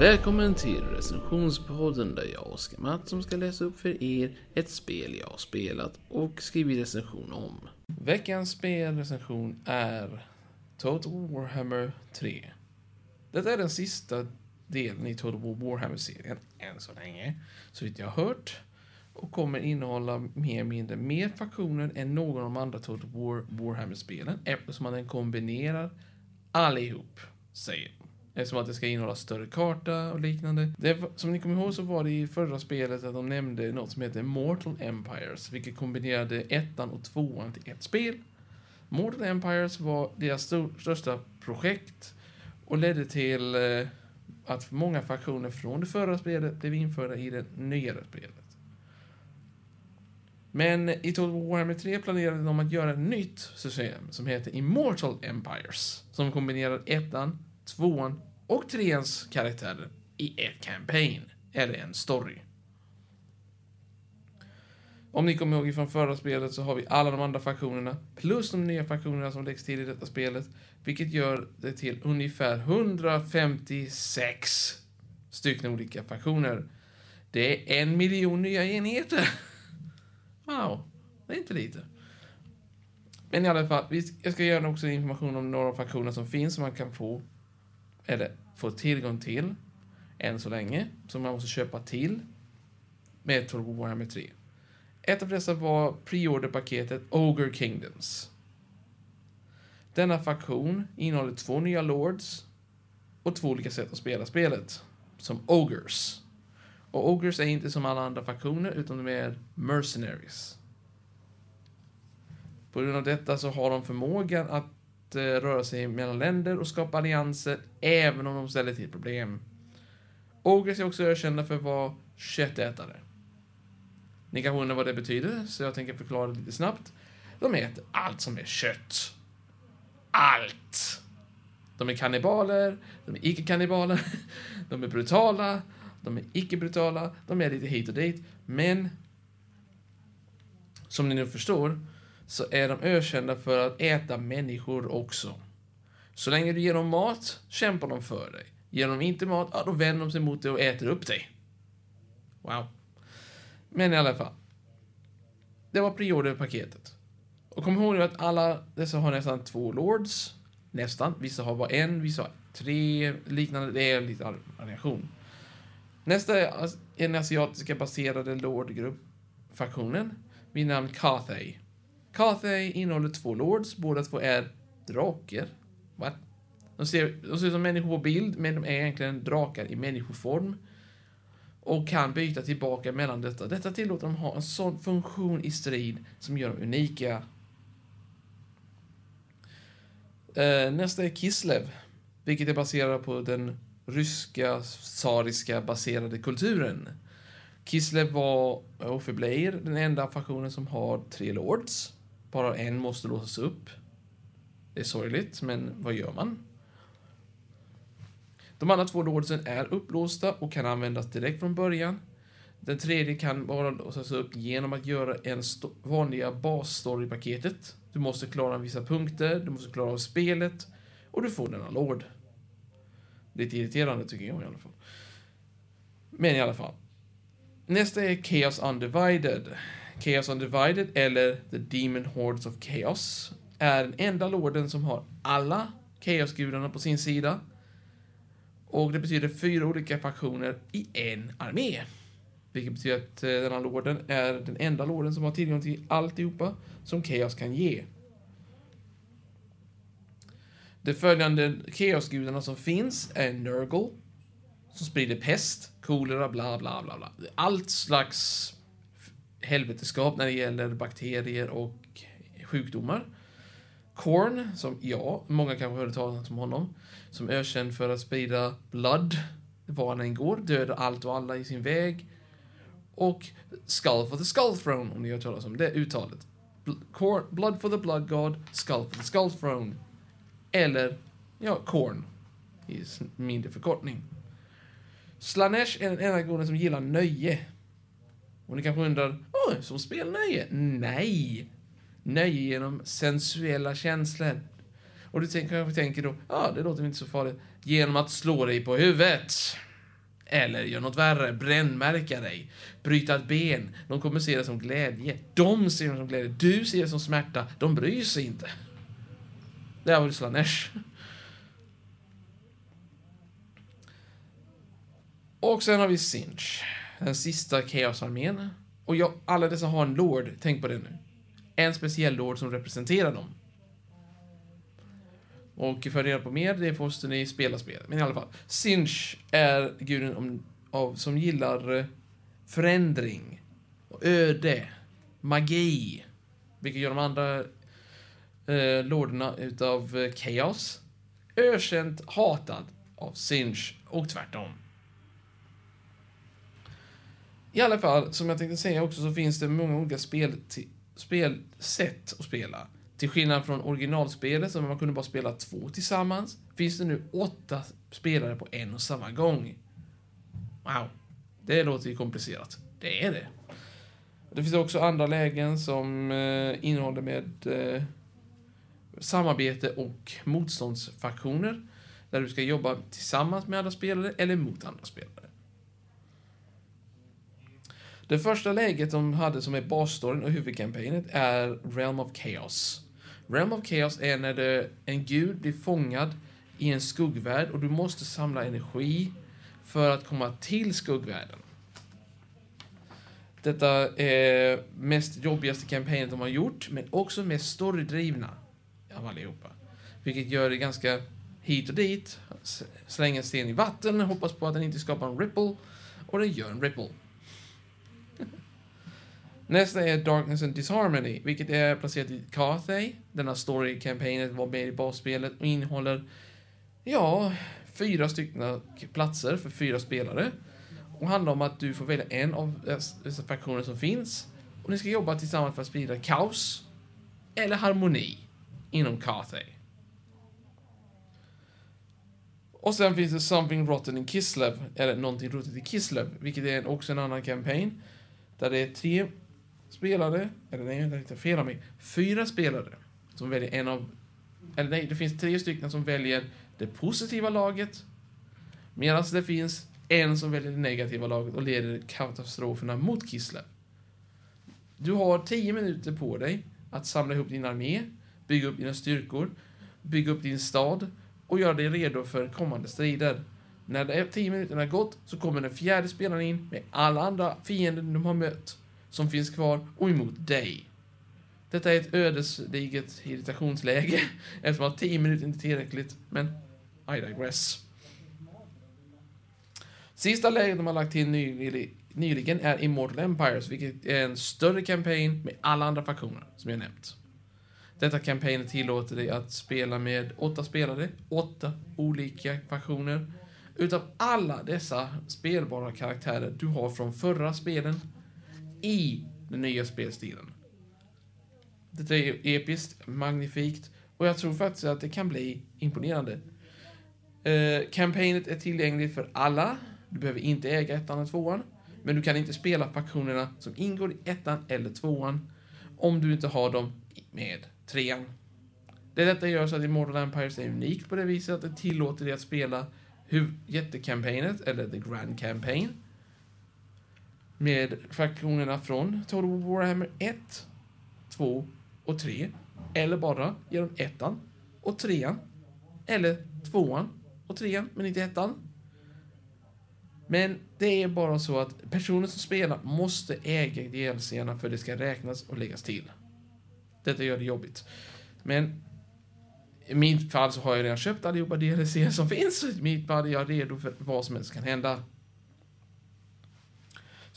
Välkommen till recensionspodden där jag, Oskar Mattsson, ska läsa upp för er ett spel jag har spelat och skrivit recension om. Veckans spelrecension är Total Warhammer 3. Detta är den sista delen i Total Warhammer-serien, än så länge, så vitt jag har hört. Och kommer innehålla mer eller mindre mer faktioner än någon av de andra Total War Warhammer-spelen eftersom man den kombinerar allihop, säger. Eftersom att det ska innehålla större karta och liknande. Det, som ni kommer ihåg så var det i förra spelet att de nämnde något som heter Mortal Empires, vilket kombinerade ettan och tvåan till ett spel. Mortal Empires var deras stor, största projekt och ledde till eh, att många faktioner från det förra spelet blev införda i det nyare spelet. Men i Total Warhammer 3 planerade de att göra ett nytt system som heter Immortal Empires, som kombinerar ettan, tvåan och treans karaktärer i ett campaign, eller en story. Om ni kommer ihåg från förra spelet så har vi alla de andra faktionerna plus de nya faktionerna som läggs till i detta spelet, vilket gör det till ungefär 156 stycken olika faktioner. Det är en miljon nya enheter. Wow, det är inte lite. Men i alla fall, jag ska göra också information om några faktioner som finns som man kan få, eller få tillgång till, än så länge, som man måste köpa till med Total Warhammer 3. Ett av dessa var preorderpaketet Ogre Kingdoms. Denna faktion innehåller två nya Lords och två olika sätt att spela spelet, som Ogres. Och Ogres är inte som alla andra faktioner, utan de är mercenaries. På grund av detta så har de förmågan att eh, röra sig mellan länder och skapa allianser, även om de ställer till problem. Ogres är också ökända för att vara köttätare. Ni kanske undrar vad det betyder, så jag tänker förklara det lite snabbt. De äter allt som är kött. Allt! De är kannibaler, de är icke-kannibaler, de är brutala, de är icke-brutala, de är lite hit och dit. Men, som ni nu förstår, så är de ökända för att äta människor också. Så länge du ger dem mat, kämpar de för dig. Ger de inte mat, ja, då vänder de sig mot dig och äter upp dig. Wow. Men i alla fall. Det var preorderpaketet. Och kom ihåg att alla dessa har nästan två lords. Nästan. Vissa har bara en, vissa har tre liknande. Det är lite variation. Nästa är den asiatiska baserade lordgrupp-faktionen vid namn Cathay. Cathay innehåller två lords, båda två är drakar. What? De ser, de ser ut som människor på bild, men de är egentligen drakar i människoform. Och kan byta tillbaka mellan detta. Detta tillåter dem ha en sån funktion i strid som gör dem unika. Eh, nästa är Kislev, vilket är baserat på den ryska tsariska baserade kulturen. Kislev var och förblir den enda faktionen som har tre lords. Bara en måste låsas upp. Det är sorgligt, men vad gör man? De andra två låsen är upplåsta och kan användas direkt från början. Den tredje kan bara låsas upp genom att göra en vanliga basstory-paketet. Du måste klara vissa punkter, du måste klara av spelet och du får denna lord. Lite irriterande tycker jag i alla fall. Men i alla fall. Nästa är Chaos Undivided. Chaos Undivided, eller The Demon Hordes of Chaos, är den enda lorden som har alla Chaos-gudarna på sin sida. Och det betyder fyra olika faktioner i en armé. Vilket betyder att eh, denna lorden är den enda lorden som har tillgång till alltihopa som Chaos kan ge. De följande Chaosgudarna som finns är Nurgle, som sprider pest, kolera, bla bla bla bla. Allt slags helveteskap när det gäller bakterier och sjukdomar. Korn, som ja, många kanske hörde talas om honom, som är ökänd för att sprida blood var han än går, dödar allt och alla i sin väg. Och Skull for the Skull Throne, om ni har hört talas om det uttalet. Blood for the Blood God, Skull for the Skull Throne. Eller, ja, Korn i mindre förkortning. Slanesh är den enda guden som gillar nöje. Och ni kanske undrar, som spelnöje? Nej! Nöje genom sensuella känslor. Och du tänker, kanske tänker då, ja, det låter inte så farligt. Genom att slå dig på huvudet. Eller gör något värre, brännmärka dig, bryta ett ben. De kommer se det som glädje. De ser det som glädje. Du ser det som smärta. De bryr sig inte. Det här var Slanesh. Och sen har vi Sinch, den sista Chaos-armén. Och jag, alla dessa har en lord, tänk på det nu. En speciell lord som representerar dem. Och för att reda på mer, det måste ni spela spelet. Men i alla fall, Sinch är guden om, av, som gillar eh, förändring, öde, magi. Vilket gör de andra eh, lorderna utav eh, Chaos ökänt hatad av Sinch och tvärtom. I alla fall, som jag tänkte säga också, så finns det många olika spel spelsätt att spela. Till skillnad från originalspelet, som man kunde bara spela två tillsammans, finns det nu åtta spelare på en och samma gång. Wow. Det låter ju komplicerat. Det är det. Det finns också andra lägen som eh, innehåller med eh, samarbete och motståndsfaktioner. Där du ska jobba tillsammans med andra spelare eller mot andra spelare. Det första läget de hade som är basstoryn och huvudkampanjen är Realm of Chaos. Realm of Chaos är när det, en gud blir fångad i en skuggvärld och du måste samla energi för att komma till skuggvärlden. Detta är mest jobbigaste kampanjen de har gjort, men också mest storydrivna av allihopa. Vilket gör det ganska hit och dit. Slänga en sten i vatten, hoppas på att den inte skapar en ripple. Och den gör en ripple. Nästa är Darkness and Disharmony, vilket är placerat i Cathay. Denna story-kampanjen var med i basspelet och innehåller, ja, fyra stycken platser för fyra spelare. Och handlar om att du får välja en av dessa faktioner som finns. Och ni ska jobba tillsammans för att sprida kaos eller harmoni inom Cathay. Och sen finns det Something Rotten in Kislev, eller Någonting Rotet i Kislev, vilket är också en annan kampanj. Där det är tre spelare, eller nej, det är inte fel av mig, fyra spelare som väljer en av, eller nej, det finns tre stycken som väljer det positiva laget, medan det finns en som väljer det negativa laget och leder katastroferna mot Kislev. Du har tio minuter på dig att samla ihop din armé, bygga upp dina styrkor, bygga upp din stad och göra dig redo för kommande strider. När de tio minuterna gått så kommer den fjärde spelaren in med alla andra fiender de har mött som finns kvar och emot dig. Detta är ett ödesdigert irritationsläge eftersom att 10 minuter inte är tillräckligt, men I digress. Sista läget de har lagt till nyligen är Immortal Empires, vilket är en större kampanj med alla andra faktioner som jag nämnt. Detta kampanjen tillåter dig att spela med åtta spelare, åtta olika faktioner. Utav alla dessa spelbara karaktärer du har från förra spelen i den nya spelstilen. Detta är episkt, magnifikt och jag tror faktiskt att det kan bli imponerande. Eh, kampanjet är tillgängligt för alla. Du behöver inte äga ettan eller tvåan. Men du kan inte spela faktionerna som ingår i ettan eller tvåan om du inte har dem med trean. Det detta gör så att Immortal Empires är unikt på det viset att det tillåter dig att spela jättekampanjet, eller The Grand Campaign, med fraktionerna från Total Warhammer 1, 2 och 3. Eller bara genom ettan och trean. Eller tvåan och trean, men inte ettan. Men det är bara så att personer som spelar måste äga DLCerna för att det ska räknas och läggas till. Detta gör det jobbigt. Men i mitt fall så har jag redan köpt allihopa DLC som finns. I mitt fall är jag redo för vad som helst kan hända.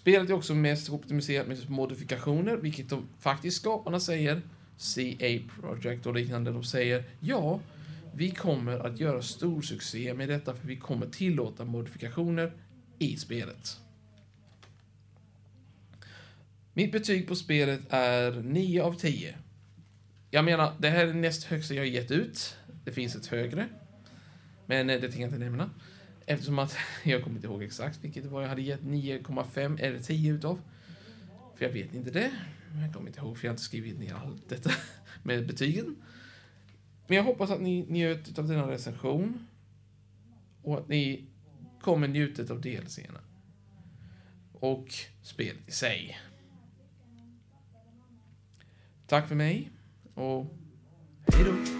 Spelet är också mest optimiserat med modifikationer, vilket de faktiskt skaparna säger. CA Project och liknande, de säger ja, vi kommer att göra stor succé med detta för vi kommer tillåta modifikationer i spelet. Mitt betyg på spelet är 9 av 10. Jag menar, det här är näst högsta jag gett ut. Det finns ett högre. Men eh, det tänker jag inte nämna. Eftersom att jag kommer inte ihåg exakt vilket det var jag hade gett 9,5 eller 10 utav. För jag vet inte det. Jag kommer inte ihåg för jag har inte skrivit ner allt detta med betygen. Men jag hoppas att ni njöt av denna recension. Och att ni kommer njuta av DLCerna. Och spelet i sig. Tack för mig och hej då.